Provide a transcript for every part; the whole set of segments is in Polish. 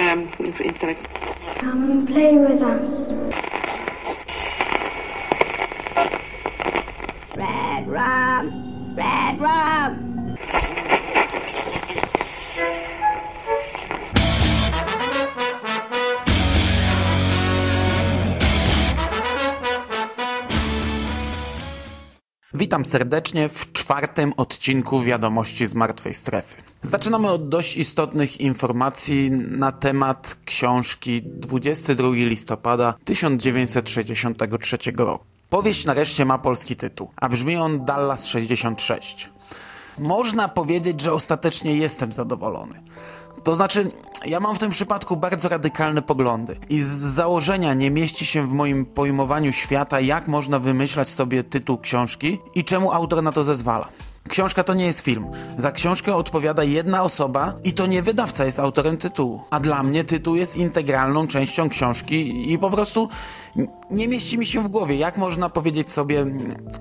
um, intellect. Come and play with us. Red rum, red rum. Witam serdecznie w czwartym odcinku Wiadomości z Martwej Strefy. Zaczynamy od dość istotnych informacji na temat książki 22 listopada 1963 roku. Powieść nareszcie ma polski tytuł, a brzmi on Dallas 66. Można powiedzieć, że ostatecznie jestem zadowolony. To znaczy, ja mam w tym przypadku bardzo radykalne poglądy i z założenia nie mieści się w moim pojmowaniu świata, jak można wymyślać sobie tytuł książki i czemu autor na to zezwala. Książka to nie jest film. Za książkę odpowiada jedna osoba i to nie wydawca jest autorem tytułu. A dla mnie tytuł jest integralną częścią książki i po prostu nie mieści mi się w głowie, jak można powiedzieć sobie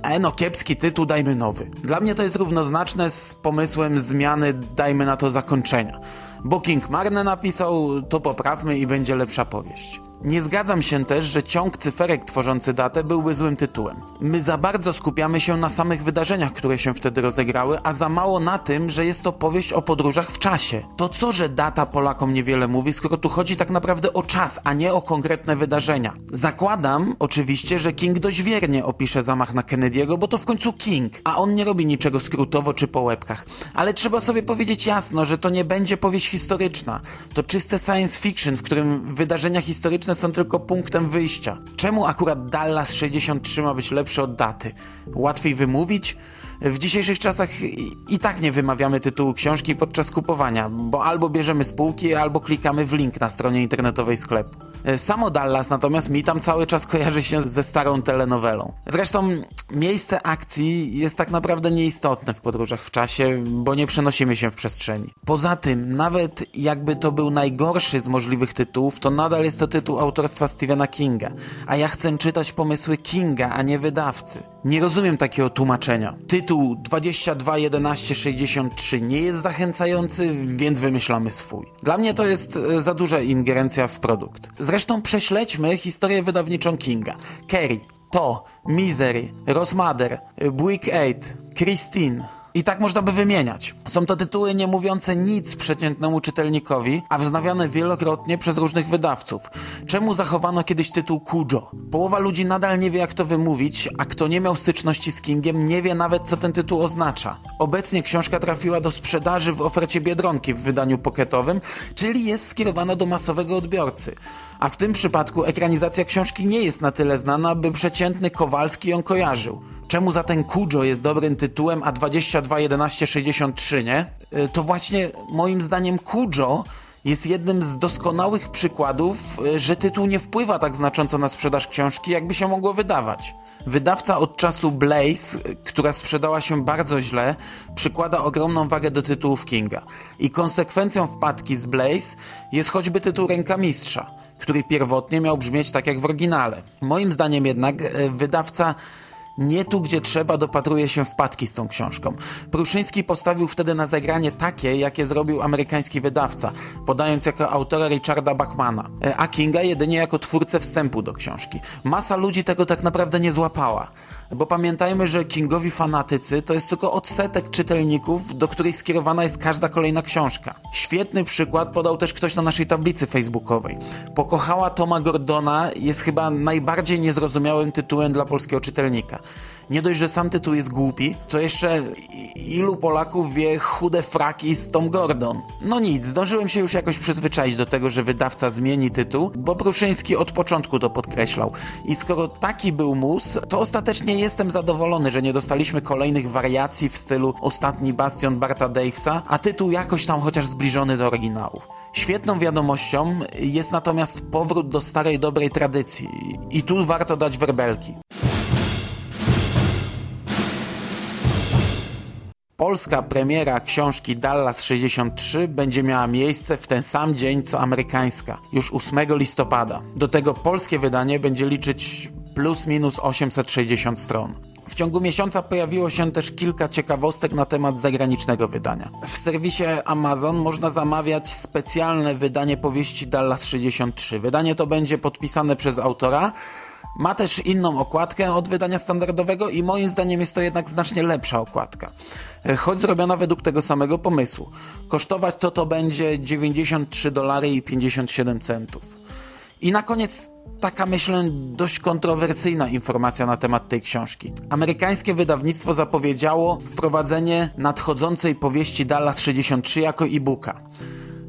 e no kiepski tytuł, dajmy nowy. Dla mnie to jest równoznaczne z pomysłem zmiany, dajmy na to zakończenia. Bo King marne napisał, to poprawmy i będzie lepsza powieść. Nie zgadzam się też, że ciąg cyferek tworzący datę byłby złym tytułem. My za bardzo skupiamy się na samych wydarzeniach, które się wtedy rozegrały, a za mało na tym, że jest to powieść o podróżach w czasie. To co, że data Polakom niewiele mówi, skoro tu chodzi tak naprawdę o czas, a nie o konkretne wydarzenia. Zakładam oczywiście, że King dość wiernie opisze zamach na Kennedy'ego, bo to w końcu King, a on nie robi niczego skrótowo czy po łebkach. Ale trzeba sobie powiedzieć jasno, że to nie będzie powieść historyczna. To czyste science fiction, w którym wydarzenia historyczne są tylko punktem wyjścia. Czemu akurat Dallas 63 ma być lepszy od daty? Łatwiej wymówić? W dzisiejszych czasach i, i tak nie wymawiamy tytułu książki podczas kupowania, bo albo bierzemy spółki, albo klikamy w link na stronie internetowej sklepu. E, samo Dallas natomiast mi tam cały czas kojarzy się ze starą telenowelą. Zresztą miejsce akcji jest tak naprawdę nieistotne w podróżach w czasie, bo nie przenosimy się w przestrzeni. Poza tym, nawet jakby to był najgorszy z możliwych tytułów, to nadal jest to tytuł autorstwa Stephena Kinga, a ja chcę czytać pomysły Kinga, a nie wydawcy. Nie rozumiem takiego tłumaczenia. Tytuł 221163 nie jest zachęcający, więc wymyślamy swój. Dla mnie to jest e, za duża ingerencja w produkt. Zresztą prześledźmy historię wydawniczą Kinga. Kerry, To, Misery, Rosmader, Buick 8, Christine, i tak można by wymieniać. Są to tytuły nie mówiące nic przeciętnemu czytelnikowi, a wznawiane wielokrotnie przez różnych wydawców. Czemu zachowano kiedyś tytuł Kujo? Połowa ludzi nadal nie wie jak to wymówić, a kto nie miał styczności z Kingiem nie wie nawet co ten tytuł oznacza. Obecnie książka trafiła do sprzedaży w ofercie Biedronki w wydaniu pocketowym, czyli jest skierowana do masowego odbiorcy. A w tym przypadku ekranizacja książki nie jest na tyle znana, by przeciętny Kowalski ją kojarzył. Czemu za ten Kujo jest dobrym tytułem, a 221163 nie? Y, to właśnie moim zdaniem Kujo jest jednym z doskonałych przykładów, y, że tytuł nie wpływa tak znacząco na sprzedaż książki, jakby się mogło wydawać. Wydawca od czasu Blaze, y, która sprzedała się bardzo źle, przykłada ogromną wagę do tytułów Kinga. I konsekwencją wpadki z Blaze jest choćby tytuł Ręka Mistrza, który pierwotnie miał brzmieć tak jak w oryginale. Moim zdaniem jednak wydawca nie tu, gdzie trzeba, dopatruje się wpadki z tą książką. Pruszyński postawił wtedy na zagranie takie, jakie zrobił amerykański wydawca, podając jako autora Richarda Bachmana, e, a Kinga jedynie jako twórcę wstępu do książki. Masa ludzi tego tak naprawdę nie złapała. Bo pamiętajmy, że Kingowi fanatycy to jest tylko odsetek czytelników, do których skierowana jest każda kolejna książka. Świetny przykład podał też ktoś na naszej tablicy facebookowej. Pokochała Toma Gordona jest chyba najbardziej niezrozumiałym tytułem dla polskiego czytelnika. Nie dość, że sam tytuł jest głupi, to jeszcze ilu Polaków wie chude fraki z Tom Gordon. No nic, zdążyłem się już jakoś przyzwyczaić do tego, że wydawca zmieni tytuł, bo Pruszyński od początku to podkreślał. I skoro taki był mus, to ostatecznie jestem zadowolony, że nie dostaliśmy kolejnych wariacji w stylu Ostatni Bastion Barta Davesa, a tytuł jakoś tam chociaż zbliżony do oryginału. Świetną wiadomością jest natomiast powrót do starej dobrej tradycji i tu warto dać werbelki. Polska premiera książki Dallas 63 będzie miała miejsce w ten sam dzień co amerykańska, już 8 listopada. Do tego polskie wydanie będzie liczyć plus minus 860 stron. W ciągu miesiąca pojawiło się też kilka ciekawostek na temat zagranicznego wydania. W serwisie Amazon można zamawiać specjalne wydanie powieści Dallas 63. Wydanie to będzie podpisane przez autora, ma też inną okładkę od wydania standardowego i moim zdaniem jest to jednak znacznie lepsza okładka. E, choć zrobiona według tego samego pomysłu. Kosztować to to będzie 93 dolary i 57 centów. I na koniec taka myślę dość kontrowersyjna informacja na temat tej książki. Amerykańskie wydawnictwo zapowiedziało wprowadzenie nadchodzącej powieści Dallas 63 jako e-booka.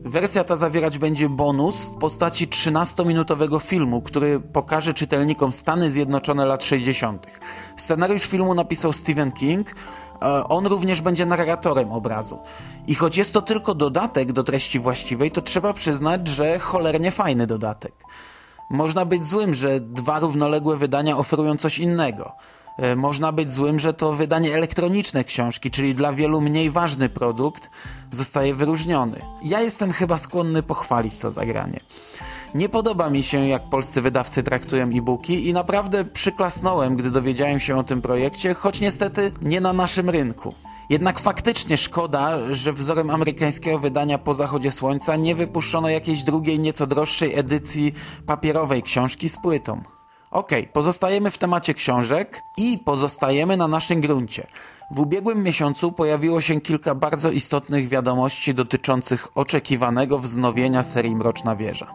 Wersja ta zawierać będzie bonus w postaci 13-minutowego filmu, który pokaże czytelnikom Stany Zjednoczone lat 60. Scenariusz filmu napisał Stephen King, e, on również będzie narratorem obrazu. I choć jest to tylko dodatek do treści właściwej, to trzeba przyznać, że cholernie fajny dodatek. Można być złym, że dwa równoległe wydania oferują coś innego. E, można być złym, że to wydanie elektroniczne książki, czyli dla wielu mniej ważny produkt, zostaje wyróżniony. Ja jestem chyba skłonny pochwalić to zagranie. Nie podoba mi się, jak polscy wydawcy traktują e-booki i naprawdę przyklasnąłem, gdy dowiedziałem się o tym projekcie, choć niestety nie na naszym rynku. Jednak faktycznie szkoda, że wzorem amerykańskiego wydania Po zachodzie słońca nie wypuszczono jakiejś drugiej, nieco droższej edycji papierowej książki z płytą. Ok, pozostajemy w temacie książek i pozostajemy na naszym gruncie. W ubiegłym miesiącu pojawiło się kilka bardzo istotnych wiadomości dotyczących oczekiwanego wznowienia serii Mroczna Wieża.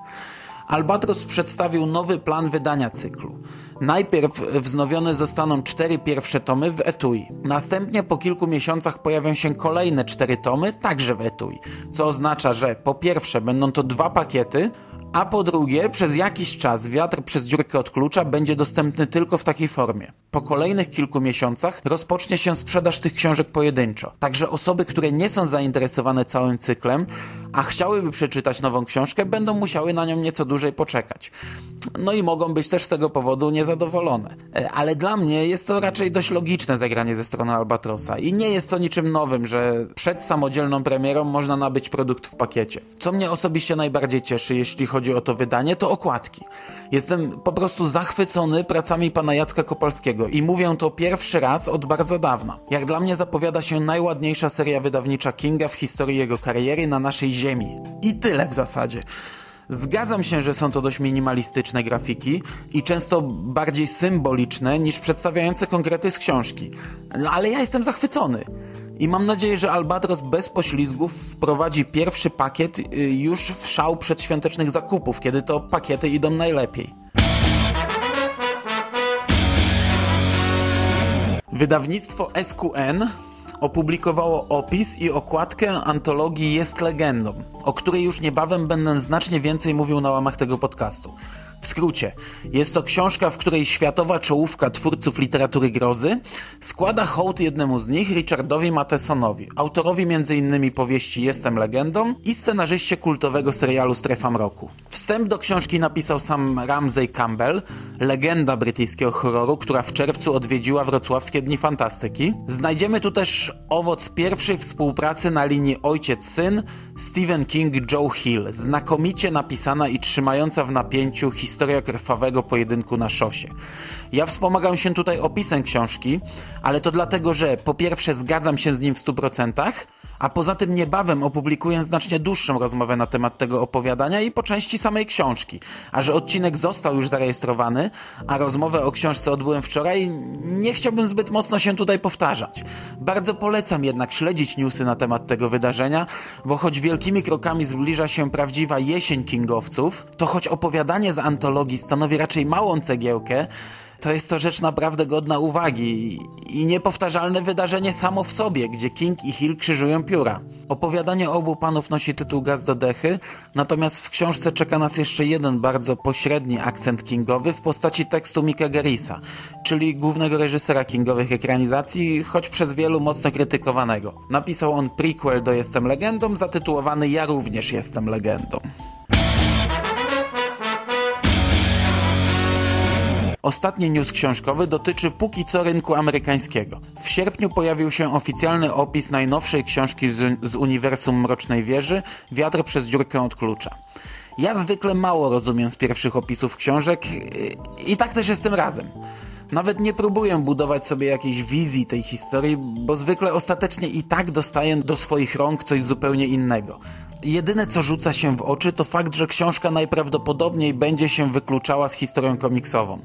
Albatros przedstawił nowy plan wydania cyklu. Najpierw wznowione zostaną cztery pierwsze tomy w etui. Następnie po kilku miesiącach pojawią się kolejne cztery tomy, także w etui. Co oznacza, że po pierwsze będą to dwa pakiety, a po drugie, przez jakiś czas wiatr przez dziurkę od klucza będzie dostępny tylko w takiej formie. Po kolejnych kilku miesiącach rozpocznie się sprzedaż tych książek pojedynczo. Także osoby, które nie są zainteresowane całym cyklem, a chciałyby przeczytać nową książkę, będą musiały na nią nieco dłużej poczekać. No i mogą być też z tego powodu niezadowolone. E, ale dla mnie jest to raczej dość logiczne zagranie ze strony Albatrosa i nie jest to niczym nowym, że przed samodzielną premierą można nabyć produkt w pakiecie. Co mnie osobiście najbardziej cieszy, jeśli chodzi o to wydanie, to okładki. Jestem po prostu zachwycony pracami pana Jacka Kopalskiego i mówię to pierwszy raz od bardzo dawna. Jak dla mnie zapowiada się najładniejsza seria wydawnicza Kinga w historii jego kariery na naszej ziemi. I tyle w zasadzie. Zgadzam się, że są to dość minimalistyczne grafiki i często bardziej symboliczne niż przedstawiające konkrety z książki. Ale ja jestem zachwycony. I mam nadzieję, że Albatros bez poślizgów wprowadzi pierwszy pakiet y, już w szał przedświątecznych zakupów, kiedy to pakiety idą najlepiej. Wydawnictwo SQN opublikowało opis i okładkę antologii Jest Legendą, o której już niebawem będę znacznie więcej mówił na łamach tego podcastu. W skrócie, jest to książka, w której światowa czołówka twórców literatury grozy składa hołd jednemu z nich, Richardowi Mathesonowi, autorowi m.in. powieści Jestem legendą i scenarzyście kultowego serialu Strefa Mroku. Wstęp do książki napisał sam Ramsey Campbell, legenda brytyjskiego horroru, która w czerwcu odwiedziła wrocławskie Dni Fantastyki. Znajdziemy tu też owoc pierwszej współpracy na linii ojciec-syn Stephen King-Joe Hill, znakomicie napisana i trzymająca w napięciu historia historia krwawego pojedynku na szosie. Ja wspomagam się tutaj opisem książki, ale to dlatego, że po pierwsze zgadzam się z nim w 100%, a poza tym niebawem opublikuję znacznie dłuższą rozmowę na temat tego opowiadania i po części samej książki. A że odcinek został już zarejestrowany, a rozmowę o książce odbyłem wczoraj, nie chciałbym zbyt mocno się tutaj powtarzać. Bardzo polecam jednak śledzić newsy na temat tego wydarzenia, bo choć wielkimi krokami zbliża się prawdziwa jesień kingowców, to choć opowiadanie z antologii stanowi raczej małą cegiełkę, to jest to rzecz naprawdę godna uwagi i niepowtarzalne wydarzenie samo w sobie, gdzie King i Hill krzyżują pióra. Opowiadanie obu panów nosi tytuł Gaz do dechy, natomiast w książce czeka nas jeszcze jeden bardzo pośredni akcent kingowy w postaci tekstu Mika Gerisa, czyli głównego reżysera kingowych ekranizacji, choć przez wielu mocno krytykowanego. Napisał on prequel do Jestem Legendą, zatytułowany Ja również jestem legendą. Ostatni news książkowy dotyczy póki co rynku amerykańskiego. W sierpniu pojawił się oficjalny opis najnowszej książki z, z uniwersum Mrocznej Wieży Wiatr przez dziurkę od klucza. Ja zwykle mało rozumiem z pierwszych opisów książek i tak też jest tym razem. Nawet nie próbuję budować sobie jakiejś wizji tej historii, bo zwykle ostatecznie i tak dostaję do swoich rąk coś zupełnie innego. Jedyne co rzuca się w oczy to fakt, że książka najprawdopodobniej będzie się wykluczała z historią komiksową.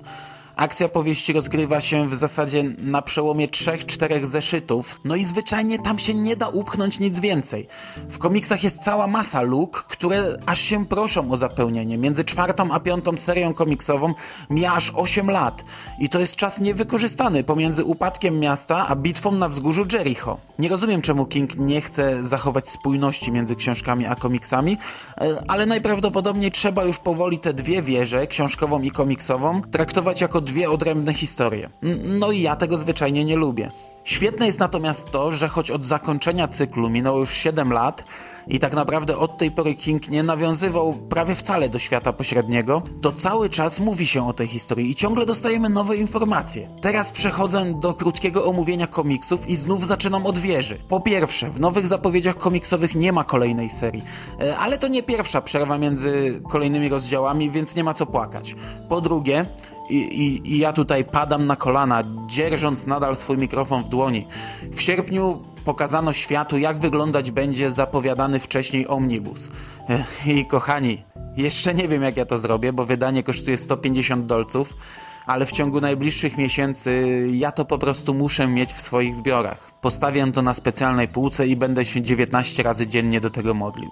Akcja powieści rozgrywa się w zasadzie na przełomie trzech, czterech zeszytów, no i zwyczajnie tam się nie da upchnąć nic więcej. W komiksach jest cała masa luk, które aż się proszą o zapełnienie. Między czwartą a piątą serią komiksową mija aż 8 lat i to jest czas niewykorzystany pomiędzy upadkiem miasta a bitwą na wzgórzu Jericho. Nie rozumiem czemu King nie chce zachować spójności między książkami a komiksami, e, ale najprawdopodobniej trzeba już powoli te dwie wieże, książkową i komiksową, traktować jako dwie odrębne historie. No i ja tego zwyczajnie nie lubię. Świetne jest natomiast to, że choć od zakończenia cyklu minęło już 7 lat i tak naprawdę od tej pory King nie nawiązywał prawie wcale do świata pośredniego, to cały czas mówi się o tej historii i ciągle dostajemy nowe informacje. Teraz przechodzę do krótkiego omówienia komiksów i znów zaczynam od wieży. Po pierwsze, w nowych zapowiedziach komiksowych nie ma kolejnej serii, e, ale to nie pierwsza przerwa między kolejnymi rozdziałami, więc nie ma co płakać. Po drugie, i, i, I, ja tutaj padam na kolana, dzierżąc nadal swój mikrofon w dłoni. W sierpniu pokazano światu, jak wyglądać będzie zapowiadany wcześniej omnibus. I kochani, jeszcze nie wiem, jak ja to zrobię, bo wydanie kosztuje 150 dolców, ale w ciągu najbliższych miesięcy ja to po prostu muszę mieć w swoich zbiorach. Postawię to na specjalnej półce i będę się 19 razy dziennie do tego modlił.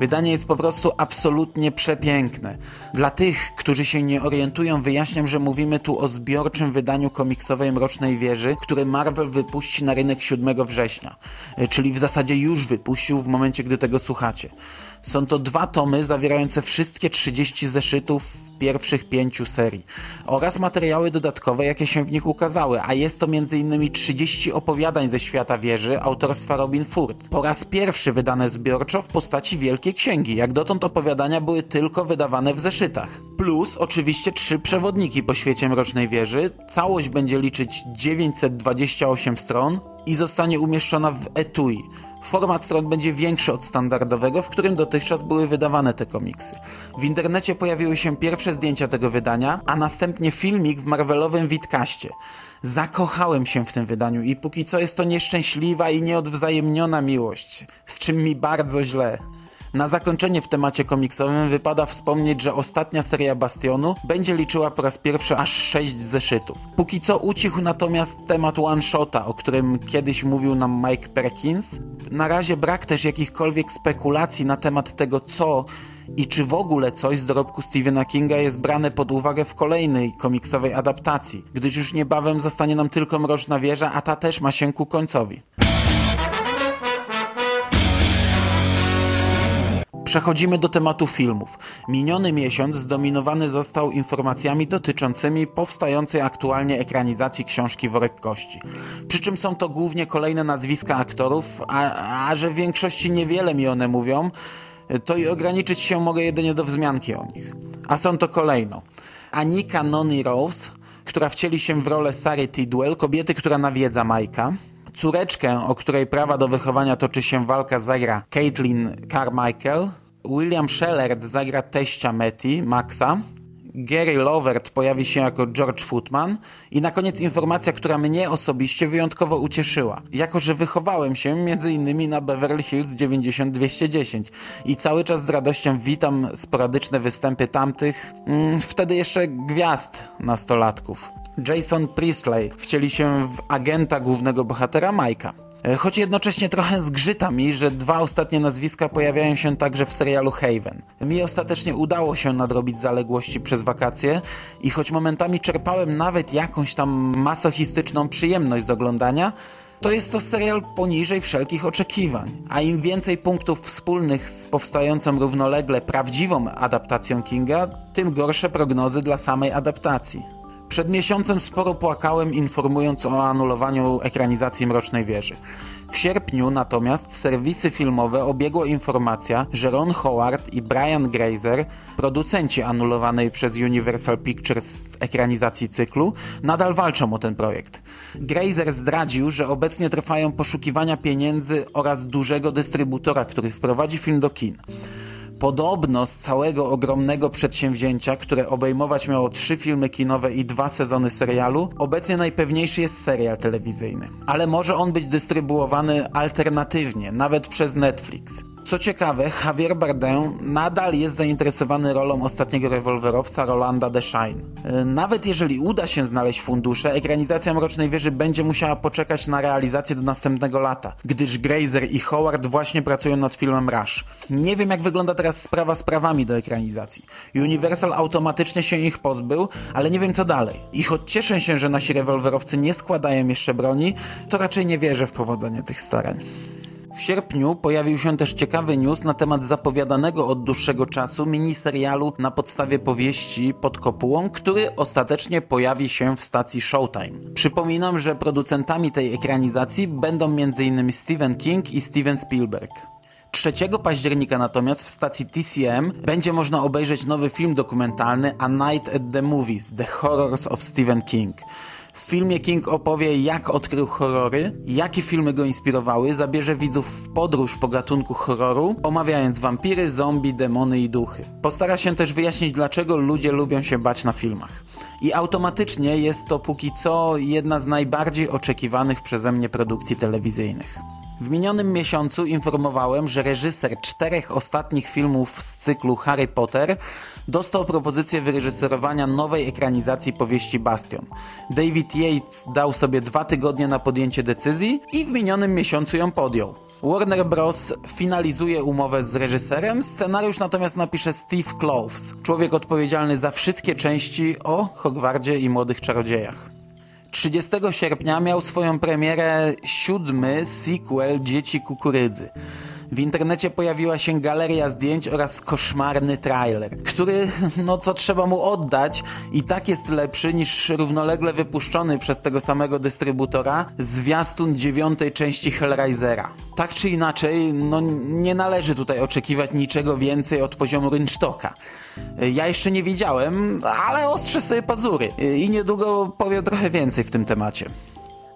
Wydanie jest po prostu absolutnie przepiękne. Dla tych, którzy się nie orientują, wyjaśniam, że mówimy tu o zbiorczym wydaniu komiksowej Mrocznej Wieży, które Marvel wypuści na rynek 7 września. E, czyli w zasadzie już wypuścił w momencie, gdy tego słuchacie. Są to dwa tomy zawierające wszystkie 30 zeszytów pierwszych pięciu serii oraz materiały dodatkowe, jakie się w nich ukazały, a jest to m.in. 30 opowiadań ze świata wieży autorstwa Robin Ford. Po raz pierwszy wydane zbiorczo w postaci Wielkiej Księgi. Jak dotąd opowiadania były tylko wydawane w zeszytach. Plus oczywiście trzy przewodniki po świecie Mrocznej Wieży. Całość będzie liczyć 928 stron i zostanie umieszczona w etui Format stron będzie większy od standardowego, w którym dotychczas były wydawane te komiksy. W internecie pojawiły się pierwsze zdjęcia tego wydania, a następnie filmik w Marvelowym Witkaście. Zakochałem się w tym wydaniu i póki co jest to nieszczęśliwa i nieodwzajemniona miłość, z czym mi bardzo źle. Na zakończenie w temacie komiksowym wypada wspomnieć, że ostatnia seria Bastionu będzie liczyła po raz pierwszy aż 6 zeszytów. Póki co ucichł natomiast temat one-shota, o którym kiedyś mówił nam Mike Perkins. Na razie brak też jakichkolwiek spekulacji na temat tego, co i czy w ogóle coś z dorobku Stephena Kinga jest brane pod uwagę w kolejnej komiksowej adaptacji, gdyż już niebawem zostanie nam tylko Mroczna Wieża, a ta też ma się ku końcowi. Przechodzimy do tematu filmów. Miniony miesiąc zdominowany został informacjami dotyczącymi powstającej aktualnie ekranizacji książki Worek Kości. Przy czym są to głównie kolejne nazwiska aktorów, a, a że w większości niewiele mi one mówią, to i ograniczyć się mogę jedynie do wzmianki o nich. A są to kolejno. Anika Noni Rose, która wcieli się w rolę Sary Tidwell, kobiety, która nawiedza Majka. Córeczkę, o której prawa do wychowania toczy się walka, zagra Caitlin Carmichael. William Shellard zagra teścia Metty, Maxa. Gary Lovert pojawi się jako George Footman i na koniec informacja, która mnie osobiście wyjątkowo ucieszyła. Jako, że wychowałem się między innymi na Beverly Hills 90210 i cały czas z radością witam sporadyczne występy tamtych, mm, wtedy jeszcze gwiazd nastolatków. Jason Priestley wcieli się w agenta głównego bohatera Majka. E, choć jednocześnie trochę zgrzyta mi, że dwa ostatnie nazwiska pojawiają się także w serialu Haven. Mi ostatecznie udało się nadrobić zaległości przez wakacje i choć momentami czerpałem nawet jakąś tam masochistyczną przyjemność z oglądania, to jest to serial poniżej wszelkich oczekiwań. A im więcej punktów wspólnych z powstającą równolegle prawdziwą adaptacją Kinga, tym gorsze prognozy dla samej adaptacji. Przed miesiącem sporo płakałem, informując o anulowaniu ekranizacji Mrocznej Wieży. W sierpniu natomiast serwisy filmowe obiegła informacja, że Ron Howard i Brian Grazer, producenci anulowanej przez Universal Pictures ekranizacji cyklu, nadal walczą o ten projekt. Grazer zdradził, że obecnie trwają poszukiwania pieniędzy oraz dużego dystrybutora, który wprowadzi film do kin. Podobno z całego ogromnego przedsięwzięcia, które obejmować miało trzy filmy kinowe i dwa sezony serialu, obecnie najpewniejszy jest serial telewizyjny. Ale może on być dystrybuowany alternatywnie, nawet przez Netflix. Co ciekawe, Javier Bardem nadal jest zainteresowany rolą ostatniego rewolwerowca Rolanda Deschain. E, nawet jeżeli uda się znaleźć fundusze, ekranizacja Mrocznej Wieży będzie musiała poczekać na realizację do następnego lata, gdyż Grazer i Howard właśnie pracują nad filmem Rush. Nie wiem jak wygląda teraz sprawa z prawami do ekranizacji. Universal automatycznie się ich pozbył, ale nie wiem co dalej. I choć cieszę się, że nasi rewolwerowcy nie składają jeszcze broni, to raczej nie wierzę w powodzenie tych starań. W sierpniu pojawił się też ciekawy news na temat zapowiadanego od dłuższego czasu miniserialu na podstawie powieści pod kopułą, który ostatecznie pojawi się w stacji Showtime. Przypominam, że producentami tej ekranizacji będą m.in. Stephen King i Steven Spielberg. 3 października natomiast w stacji TCM będzie można obejrzeć nowy film dokumentalny A Night at the Movies – The Horrors of Stephen King. W filmie King opowie, jak odkrył horrory, jakie filmy go inspirowały, zabierze widzów w podróż po gatunku horroru, omawiając wampiry, zombie, demony i duchy. Postara się też wyjaśnić, dlaczego ludzie lubią się bać na filmach. I automatycznie jest to póki co jedna z najbardziej oczekiwanych przeze mnie produkcji telewizyjnych. W minionym miesiącu informowałem, że reżyser czterech ostatnich filmów z cyklu Harry Potter dostał propozycję wyreżyserowania nowej ekranizacji powieści Bastion. David Yates dał sobie dwa tygodnie na podjęcie decyzji i w minionym miesiącu ją podjął. Warner Bros. finalizuje umowę z reżyserem, scenariusz natomiast napisze Steve Kloves, człowiek odpowiedzialny za wszystkie części o Hogwardzie i Młodych Czarodziejach. 30 sierpnia miał swoją premierę siódmy sequel Dzieci Kukurydzy. W internecie pojawiła się galeria zdjęć oraz koszmarny trailer, który, no co trzeba mu oddać, i tak jest lepszy niż równolegle wypuszczony przez tego samego dystrybutora zwiastun dziewiątej części Hellraisera. Tak czy inaczej, no nie należy tutaj oczekiwać niczego więcej od poziomu rynsztoka. Ja jeszcze nie widziałem, ale ostrzę sobie pazury i niedługo powiem trochę więcej w tym temacie.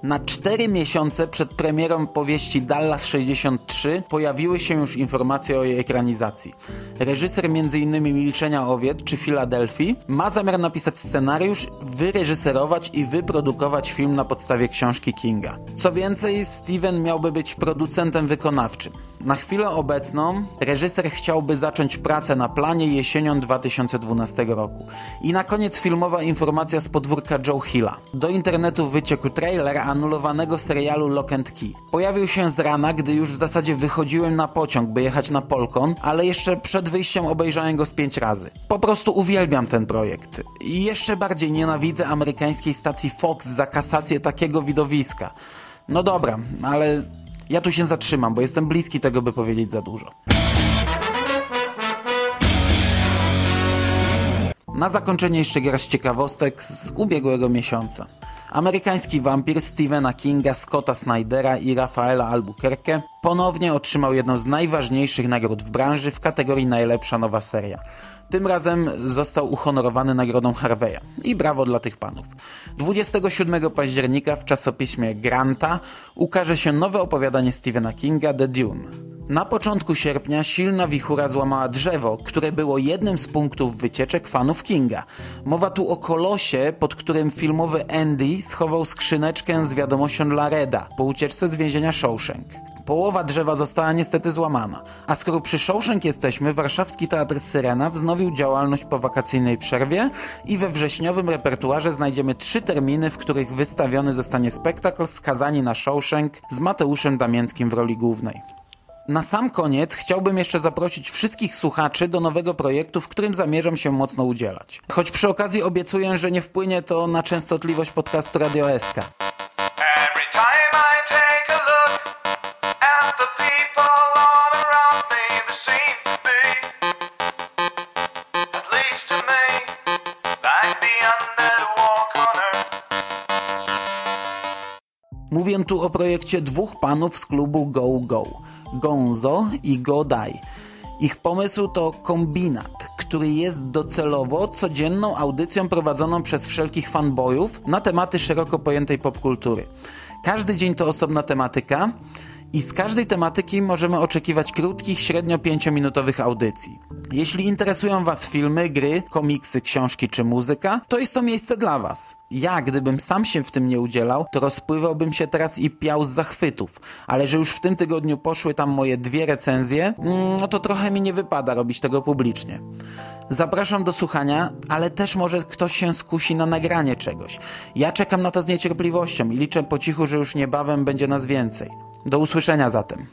Na cztery miesiące przed premierą powieści Dallas 63 pojawiły się już informacje o jej ekranizacji. Reżyser m.in. Milczenia Owiec czy Filadelfii ma zamiar napisać scenariusz, wyreżyserować i wyprodukować film na podstawie książki Kinga. Co więcej, Steven miałby być producentem wykonawczym. Na chwilę obecną reżyser chciałby zacząć pracę na planie jesienią 2012 roku. I na koniec filmowa informacja z podwórka Joe Hilla. Do internetu wyciekł trailer anulowanego serialu Lock and Key. Pojawił się z rana, gdy już w zasadzie wychodziłem na pociąg, by jechać na Polkon, ale jeszcze przed wyjściem obejrzałem go z pięć razy. Po prostu uwielbiam ten projekt. I jeszcze bardziej nienawidzę amerykańskiej stacji Fox za kasację takiego widowiska. No dobra, ale ja tu się zatrzymam, bo jestem bliski tego, by powiedzieć za dużo. Na zakończenie jeszcze garść ciekawostek z ubiegłego miesiąca. Amerykański wampir Stephena Kinga, Scotta Snydera i Rafaela Albuquerque ponownie otrzymał jedną z najważniejszych nagród w branży w kategorii najlepsza nowa seria. Tym razem został uhonorowany nagrodą Harveya. I brawo dla tych panów. 27 października w czasopiśmie Granta ukaże się nowe opowiadanie Stephena Kinga The Dune. Na początku sierpnia silna wichura złamała drzewo, które było jednym z punktów wycieczek fanów Kinga. Mowa tu o kolosie, pod którym filmowy Andy schował skrzyneczkę z wiadomością dla Reda po ucieczce z więzienia Shawshank. Połowa drzewa została niestety złamana. A skoro przy Shawshank jesteśmy, warszawski teatr Syrena wznowił działalność po wakacyjnej przerwie i we wrześniowym repertuarze znajdziemy trzy terminy, w których wystawiony zostanie spektakl Skazani na Shawshank z Mateuszem Damięckim w roli głównej. Na sam koniec chciałbym jeszcze zaprosić wszystkich słuchaczy do nowego projektu, w którym zamierzam się mocno udzielać. Choć przy okazji obiecuję, że nie wpłynie to na częstotliwość podcastu Radio SK. Mówię tu o projekcie dwóch panów z klubu Go Go, Gonzo i Godaj. Ich pomysł to kombinat, który jest docelowo codzienną audycją prowadzoną przez wszelkich fanboyów na tematy szeroko pojętej popkultury. Każdy dzień to osobna tematyka i z każdej tematyki możemy oczekiwać krótkich, średnio 5-minutowych audycji. Jeśli interesują Was filmy, gry, komiksy, książki czy muzyka, to jest to miejsce dla Was. Ja, gdybym sam się w tym nie udzielał, to rozpływałbym się teraz i piał z zachwytów. Ale że już w tym tygodniu poszły tam moje dwie recenzje, mm, no to trochę mi nie wypada robić tego publicznie. Zapraszam do słuchania, ale też może ktoś się skusi na nagranie czegoś. Ja czekam na to z niecierpliwością i liczę po cichu, że już niebawem będzie nas więcej. Do usłyszenia zatem.